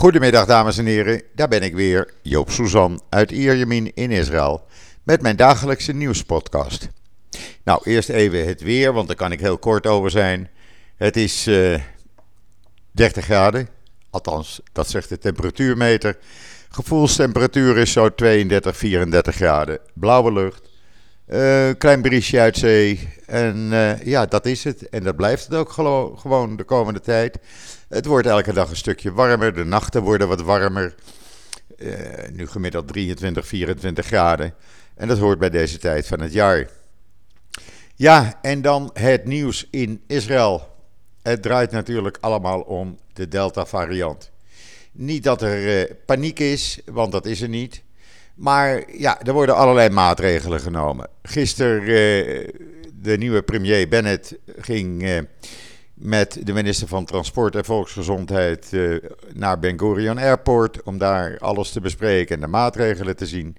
Goedemiddag dames en heren, daar ben ik weer, Joop Suzan uit Ierjemien in Israël, met mijn dagelijkse nieuwspodcast. Nou, eerst even het weer, want daar kan ik heel kort over zijn. Het is uh, eh, 30 graden, althans dat zegt de temperatuurmeter. Gevoelstemperatuur is zo 32, 34 graden. Blauwe lucht, uh, klein briesje uit zee en uh, ja, dat is het. En dat blijft het ook gewoon de komende tijd. Het wordt elke dag een stukje warmer. De nachten worden wat warmer. Uh, nu gemiddeld 23, 24 graden. En dat hoort bij deze tijd van het jaar. Ja, en dan het nieuws in Israël. Het draait natuurlijk allemaal om de Delta-variant. Niet dat er uh, paniek is, want dat is er niet. Maar ja, er worden allerlei maatregelen genomen. Gisteren, uh, de nieuwe premier Bennett ging met de minister van Transport en Volksgezondheid uh, naar Ben Gurion Airport om daar alles te bespreken en de maatregelen te zien.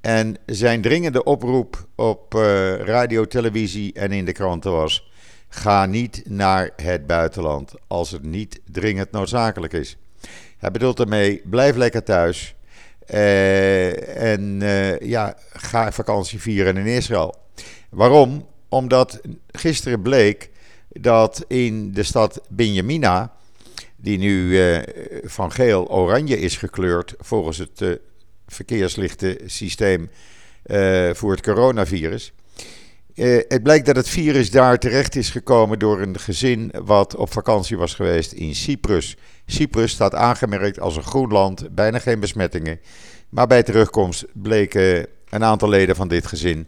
En zijn dringende oproep op uh, radio, televisie en in de kranten was: ga niet naar het buitenland als het niet dringend noodzakelijk is. Hij bedoelt ermee: blijf lekker thuis. Uh, en ja, ga vakantie vieren in Israël. Waarom? Omdat gisteren bleek dat in de stad Benjamina, die nu uh, van geel-oranje is gekleurd volgens het uh, verkeerslichtensysteem uh, voor het coronavirus. het blijkt dat het virus daar terecht is gekomen door een gezin wat op vakantie was geweest in Cyprus. Cyprus staat aangemerkt als een groen land, bijna geen besmettingen. Maar bij terugkomst bleken een aantal leden van dit gezin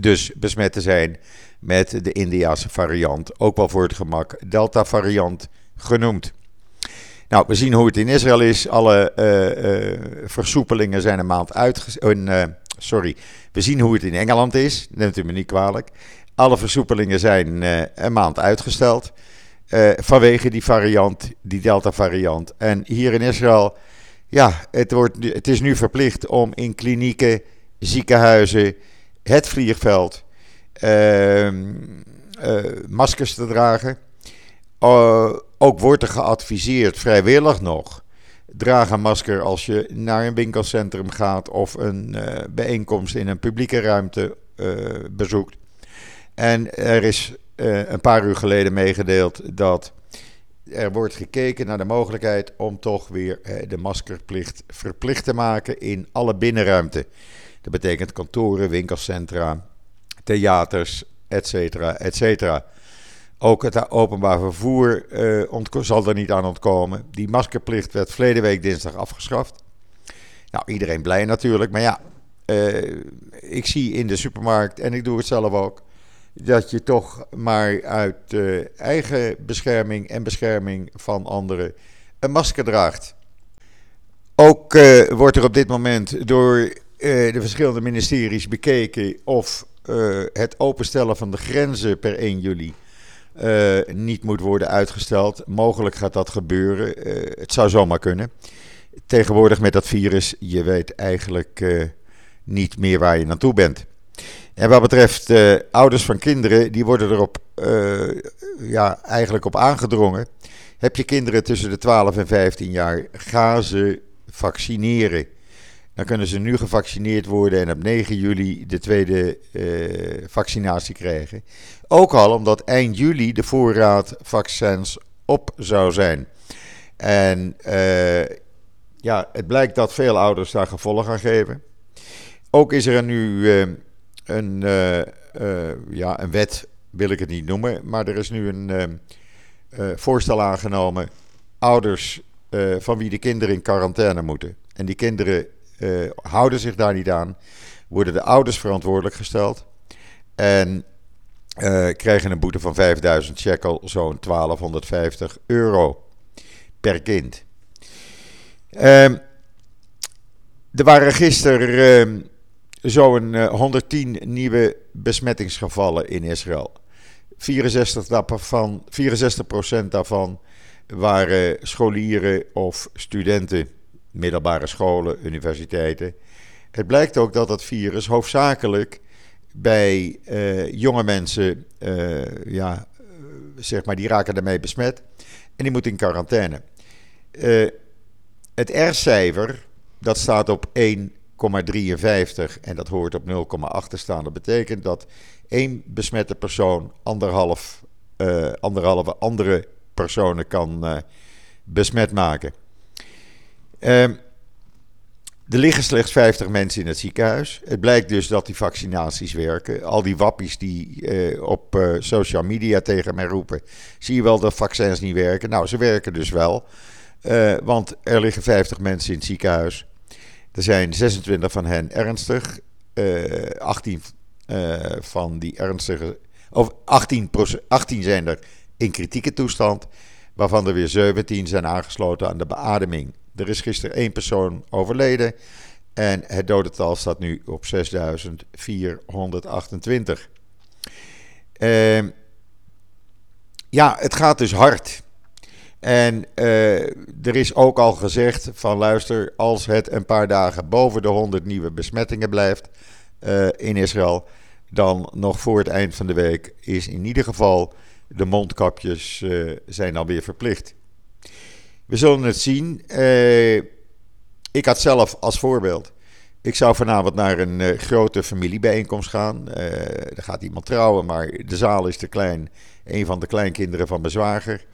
dus besmet te zijn met de Indiase variant, ook wel voor het gemak Delta variant genoemd. Nou, we zien hoe het in Israël is. Alle uh, uh, versoepelingen zijn een maand uitgesteld. Uh, sorry, we zien hoe het in Engeland is. Neemt u me niet kwalijk. Alle versoepelingen zijn een maand uitgesteld. vanwege die variant, die Delta-variant. En hier in Israël, ja, het, wordt, het is nu verplicht om in klinieken, ziekenhuizen, het vliegveld Ehm, eh, maskers te dragen. Uh, ook wordt er geadviseerd, vrijwillig nog, draag een masker als je naar een winkelcentrum gaat of een uh, bijeenkomst in een publieke ruimte bezoekt. En er is een paar uur geleden meegedeeld dat er wordt gekeken naar de mogelijkheid om toch weer de maskerplicht verplicht te maken in alle binnenruimte. Dat betekent kantoren, winkelcentra, theaters, et cetera, et cetera. Ook het openbaar vervoer uh, zal er niet aan ontkomen. Die maskerplicht werd verleden week dinsdag afgeschaft. Nou, iedereen blij natuurlijk, maar ja, uh, ik zie in de supermarkt, en ik doe het zelf ook, dat je toch maar uit uh, eigen bescherming en bescherming van anderen een masker draagt. Ook wordt er op dit moment door de verschillende ministeries bekeken of uh, het openstellen van de grenzen per 1 juli uh, niet moet worden uitgesteld. Mogelijk gaat dat gebeuren. Het zou zomaar kunnen. Tegenwoordig met dat virus, je weet eigenlijk niet meer waar je naartoe bent. En wat betreft ouders van kinderen, die worden erop ja, eigenlijk op aangedrongen. Heb je kinderen tussen de 12 en 15 jaar, ga ze vaccineren. Dan kunnen ze nu gevaccineerd worden en op 9 juli de tweede uh, vaccinatie krijgen. Ook al omdat eind juli de voorraad vaccins op zou zijn. En uh, ja, het blijkt dat veel ouders daar gevolg aan geven. Ook is er nu uh, een, ja, een wet, wil ik het niet noemen, maar er is nu een voorstel aangenomen. Ouders van wie de kinderen in quarantaine moeten. En die kinderen uh, houden zich daar niet aan, worden de ouders verantwoordelijk gesteld en uh, krijgen een boete van 5000 shekel, zo'n 1250 euro per kind. Uh, er waren gisteren uh, zo'n 110 nieuwe besmettingsgevallen in Israël. 64 daarvan, 64% daarvan waren scholieren of studenten middelbare scholen, universiteiten. Het blijkt ook dat dat virus hoofdzakelijk bij uh, jonge mensen, uh, ja, zeg maar, die raken daarmee besmet en die moeten in quarantaine. Het R-cijfer, dat staat op 1,53 en dat hoort op 0,8 te staan. Dat betekent dat één besmette persoon anderhalf, anderhalve andere personen kan besmet maken. Uh, er liggen slechts 50 mensen in het ziekenhuis. Het blijkt dus dat die vaccinaties werken. Al die wappies die uh, op uh, social media tegen mij roepen: zie je wel dat vaccins niet werken? Nou, ze werken dus wel. Uh, want er liggen 50 mensen in het ziekenhuis. Er zijn 26 van hen ernstig. 18 van die ernstige. Of 18, 18 zijn er in kritieke toestand. Waarvan er weer 17 zijn aangesloten aan de beademing. Er is gisteren één persoon overleden. En het dodental staat nu op 6428. Uh, ja, het gaat dus hard. En uh, er is ook al gezegd van luister, als het een paar dagen boven de 100 nieuwe besmettingen blijft uh, in Israël, dan nog voor het eind van de week is in ieder geval de mondkapjes uh, zijn alweer verplicht. We zullen het zien. Uh, ik had zelf als voorbeeld. Ik zou vanavond naar een uh, grote familiebijeenkomst gaan. Er gaat iemand trouwen, maar de zaal is te klein. Een van de kleinkinderen van mijn zwager.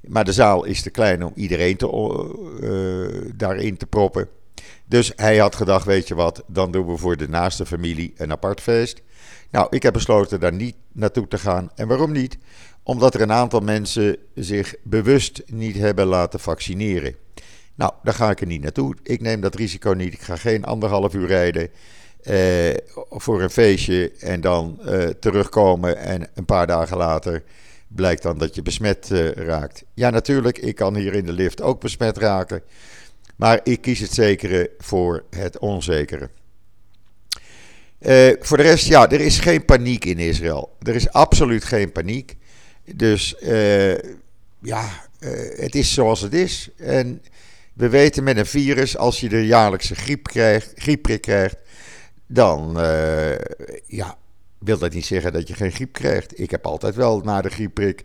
Maar de zaal is te klein om iedereen te, daarin te proppen. Dus hij had gedacht, weet je wat, dan doen we voor de naaste familie een apart feest. Nou, ik heb besloten daar niet naartoe te gaan. En waarom niet? Omdat er een aantal mensen zich bewust niet hebben laten vaccineren. Nou, daar ga ik er niet naartoe. Ik neem dat risico niet. Ik ga geen anderhalf uur rijden eh, voor een feestje en dan eh, terugkomen en een paar dagen later blijkt dan dat je besmet uh, raakt. Ja, natuurlijk, ik kan hier in de lift ook besmet raken. Maar ik kies het zekere voor het onzekere. Uh, voor de rest, ja, er is geen paniek in Israël. Er is absoluut geen paniek. Dus uh, ja, uh, het is zoals het is. En we weten met een virus, als je de jaarlijkse griep krijgt, griepprik krijgt, dan ja, wil dat niet zeggen dat je geen griep krijgt. Ik heb altijd wel na de griepprik,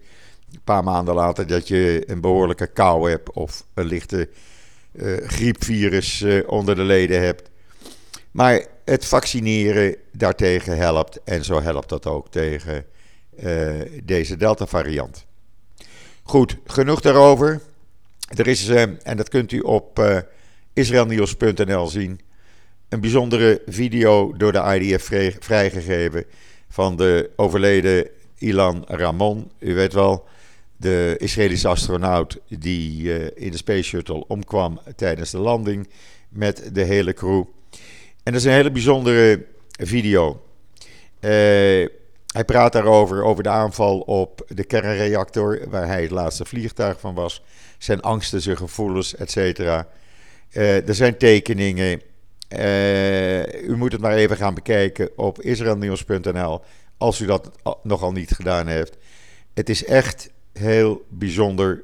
een paar maanden later, dat je een behoorlijke kou hebt of een lichte griepvirus onder de leden hebt. Maar het vaccineren daartegen helpt. En zo helpt dat ook tegen uh, deze Delta-variant. Goed, genoeg daarover. Er is, uh, en dat kunt u op uh, israelnieuws.nl zien, een bijzondere video door de IDF vrij, vrijgegeven van de overleden Ilan Ramon. U weet wel, de Israëlische astronaut die in de Space Shuttle omkwam tijdens de landing met de hele crew. En dat is een hele bijzondere video. Uh, hij praat daarover, over de aanval op de kernreactor, waar hij het laatste vliegtuig van was. Zijn angsten, zijn gevoelens, etc. Uh, er zijn tekeningen. Uh, u moet het maar even gaan bekijken op israelnieuws.nl, als u dat nogal niet gedaan heeft. Het is echt heel bijzonder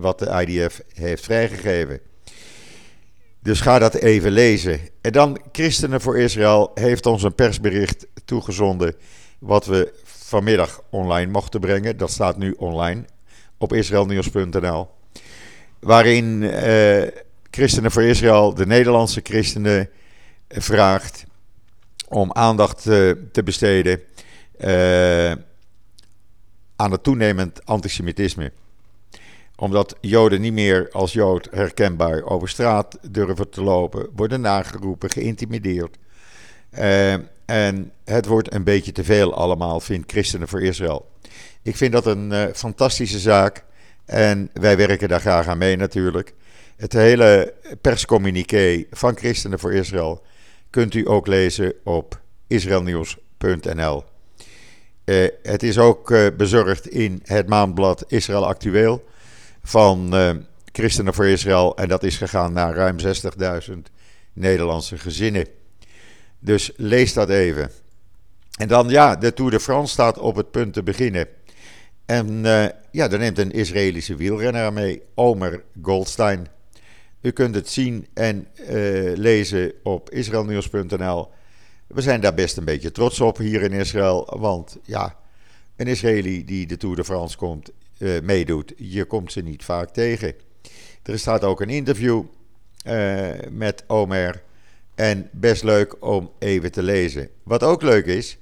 wat de IDF heeft vrijgegeven. Dus ga dat even lezen. En dan Christenen voor Israël heeft ons een persbericht toegezonden. Wat we vanmiddag online mochten brengen. Dat staat nu online op israelnieuws.nl. Waarin eh, Christenen voor Israël, de Nederlandse christenen, vraagt om aandacht te besteden uh, aan het toenemend antisemitisme omdat Joden niet meer als Jood herkenbaar over straat durven te lopen, worden nageroepen, geïntimideerd. Uh, en het wordt een beetje te veel allemaal, vindt Christenen voor Israël. Ik vind dat een uh, fantastische zaak en wij werken daar graag aan mee natuurlijk. Het hele perscommuniqué van Christenen voor Israël kunt u ook lezen op israelnieuws.nl. Uh, het is ook bezorgd in het maandblad Israël Actueel van uh, Christenen voor Israël. En dat is gegaan naar ruim 60.000 Nederlandse gezinnen. Dus lees dat even. En dan, ja, de Tour de France staat op het punt te beginnen. En uh, ja, daar neemt een Israëlische wielrenner mee, Omer Goldstein. U kunt het zien en uh, lezen op israelnieuws.nl. We zijn daar best een beetje trots op hier in Israël. Want ja, een Israëli die de Tour de France komt, uh, meedoet. Je komt ze niet vaak tegen. Er staat ook een interview met Omer. En best leuk om even te lezen. Wat ook leuk is,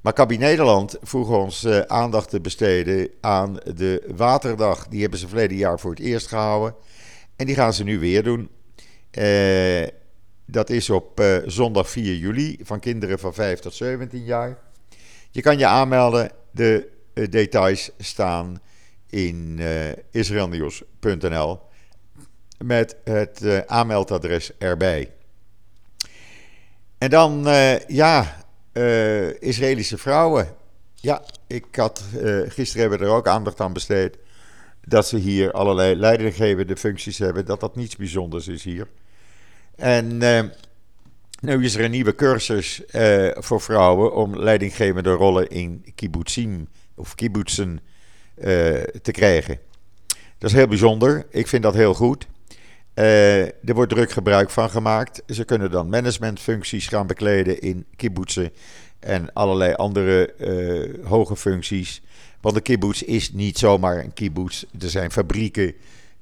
Maccabi Nederland vroeg ons uh, aandacht te besteden aan de Waterdag. Die hebben ze verleden jaar voor het eerst gehouden. En die gaan ze nu weer doen. Dat is op zondag 4 juli van kinderen van 5 tot 17 jaar. Je kan je aanmelden. De details staan in israelnieuws.nl met het aanmeldadres erbij. En dan, ja, uh, Israëlische vrouwen. Ja, ik had, uh, gisteren hebben we er ook aandacht aan besteed. Dat ze hier allerlei leidinggevende functies hebben. Dat dat niets bijzonders is hier. En uh, nu is er een nieuwe cursus voor vrouwen om leidinggevende rollen in kibbutzim of kibbutzen te krijgen. Dat is heel bijzonder. Ik vind dat heel goed. Uh, er wordt druk gebruik van gemaakt. Ze kunnen dan managementfuncties gaan bekleden in kibbutzen en allerlei andere uh, hoge functies. Want de kibbutz is niet zomaar een kibbutz. Er zijn fabrieken,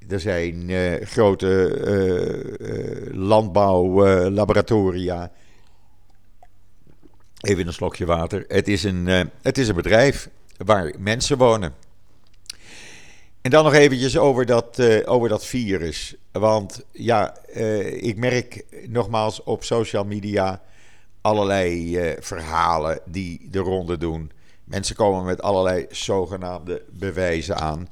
er zijn grote landbouwlaboratoria. Even een slokje water. Het is een, het is een bedrijf waar mensen wonen. En dan nog eventjes over dat, uh, over dat virus. Want ja, uh, ik merk nogmaals op social media allerlei uh, verhalen die de ronde doen. Mensen komen met allerlei zogenaamde bewijzen aan.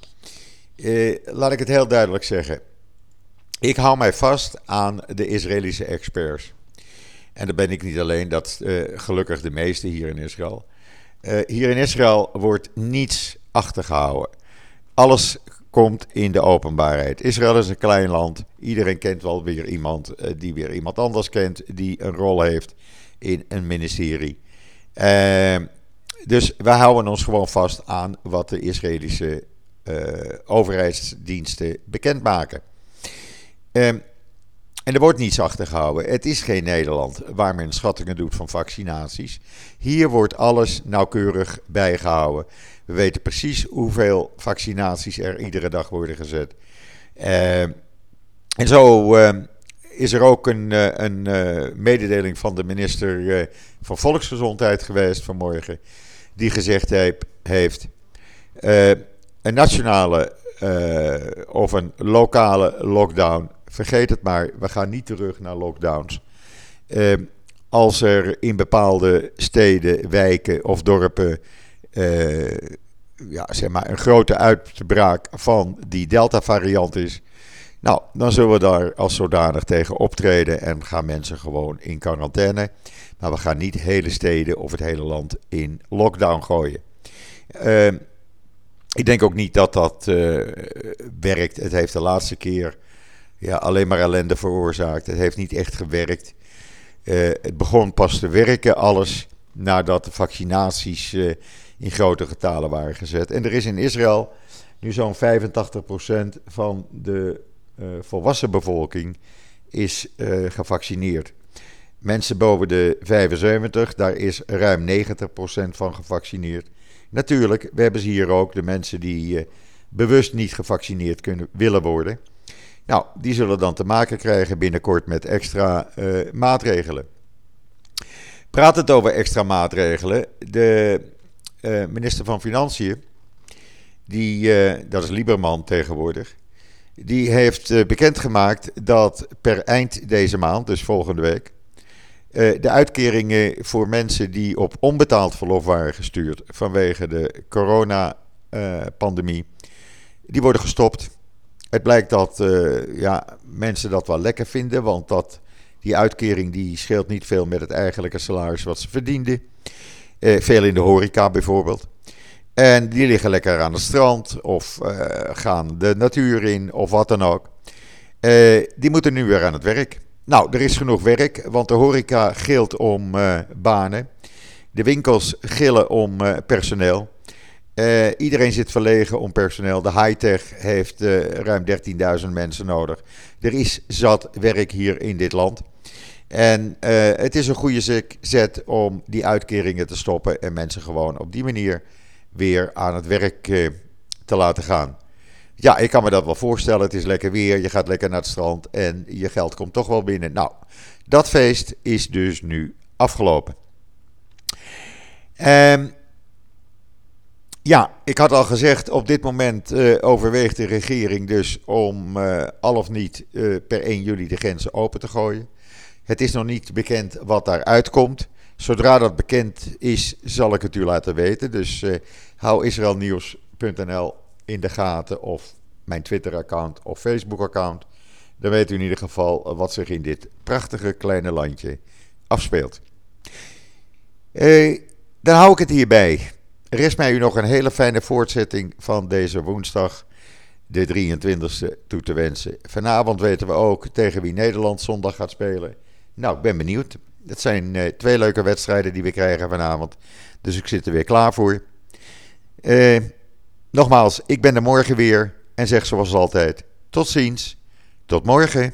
laat ik het heel duidelijk zeggen. Ik hou mij vast aan de Israëlische experts. En dat ben ik niet alleen, dat gelukkig de meeste hier in Israël. hier in Israël wordt niets achtergehouden. Alles komt in de openbaarheid. Israël is een klein land. Iedereen kent wel weer iemand uh, die weer iemand anders kent, die een rol heeft in een ministerie. Uh, dus wij houden ons gewoon vast aan wat de Israëlische uh, overheidsdiensten bekendmaken. Ehm, en er wordt niets achtergehouden. Het is geen Nederland waar men schattingen doet van vaccinaties. Hier wordt alles nauwkeurig bijgehouden. We weten precies hoeveel vaccinaties er iedere dag worden gezet. Uh, en zo uh, is er ook een, uh, een mededeling van de minister van Volksgezondheid geweest vanmorgen. Die gezegd heeft: heeft een nationale of een lokale lockdown. Vergeet het maar, we gaan niet terug naar lockdowns. als er in bepaalde steden, wijken of dorpen uh, ja, zeg maar een grote uitbraak van die Delta-variant is. Nou, dan zullen we daar als zodanig tegen optreden en gaan mensen gewoon in quarantaine. Maar we gaan niet hele steden of het hele land in lockdown gooien. Uh, ik denk ook niet dat dat uh, werkt. Het heeft de laatste keer ja, alleen maar ellende veroorzaakt. Het heeft niet echt gewerkt. Uh, het begon pas te werken, alles, nadat de vaccinaties in grote getalen waren gezet. En er is in Israël nu zo'n 85% van de uh, volwassen bevolking is gevaccineerd. Mensen boven de 75, daar is ruim 90% van gevaccineerd. Natuurlijk, we hebben ze hier ook, de mensen die bewust niet gevaccineerd kunnen, willen worden. Nou, die zullen dan te maken krijgen binnenkort met extra maatregelen. Praat het over extra maatregelen. De uh, minister van Financiën, die, uh, dat is Lieberman tegenwoordig, die heeft bekendgemaakt dat per eind deze maand, dus volgende week, de uitkeringen voor mensen die op onbetaald verlof waren gestuurd vanwege de coronapandemie, die worden gestopt. Het blijkt dat ja, mensen dat wel lekker vinden, want dat, die uitkering die scheelt niet veel met het eigenlijke salaris wat ze verdienden. Eh, veel in de horeca bijvoorbeeld. En die liggen lekker aan het strand of uh, gaan de natuur in of wat dan ook. Die moeten nu weer aan het werk. Nou, er is genoeg werk, want de horeca gilt om banen. De winkels gillen om personeel. Iedereen zit verlegen om personeel. De high-tech heeft ruim 13.000 mensen nodig. Er is zat werk hier in dit land. En uh, het is een goede zet om die uitkeringen te stoppen en mensen gewoon op die manier weer aan het werk te laten gaan. ja, ik kan me dat wel voorstellen. Het is lekker weer, je gaat lekker naar het strand en je geld komt toch wel binnen. Nou, dat feest is dus nu afgelopen. Um, ja, ik had al gezegd, op dit moment uh, overweegt de regering dus om uh, al of niet uh, per 1 juli de grenzen open te gooien. Het is nog niet bekend wat daaruit komt. Zodra dat bekend is, zal ik het u laten weten. Dus hou israelnieuws.nl in de gaten of mijn Twitter-account of Facebook-account. Dan weet u in ieder geval wat zich in dit prachtige kleine landje afspeelt. dan hou ik het hierbij. Rest mij u nog een hele fijne voortzetting van deze woensdag, de 23e, toe te wensen. Vanavond weten we ook tegen wie Nederland zondag gaat spelen. Nou, ik ben benieuwd. Het zijn uh, twee leuke wedstrijden die we krijgen vanavond. Dus ik zit er weer klaar voor. Uh, nogmaals, ik ben er morgen weer. En zeg zoals altijd: tot ziens. Tot morgen.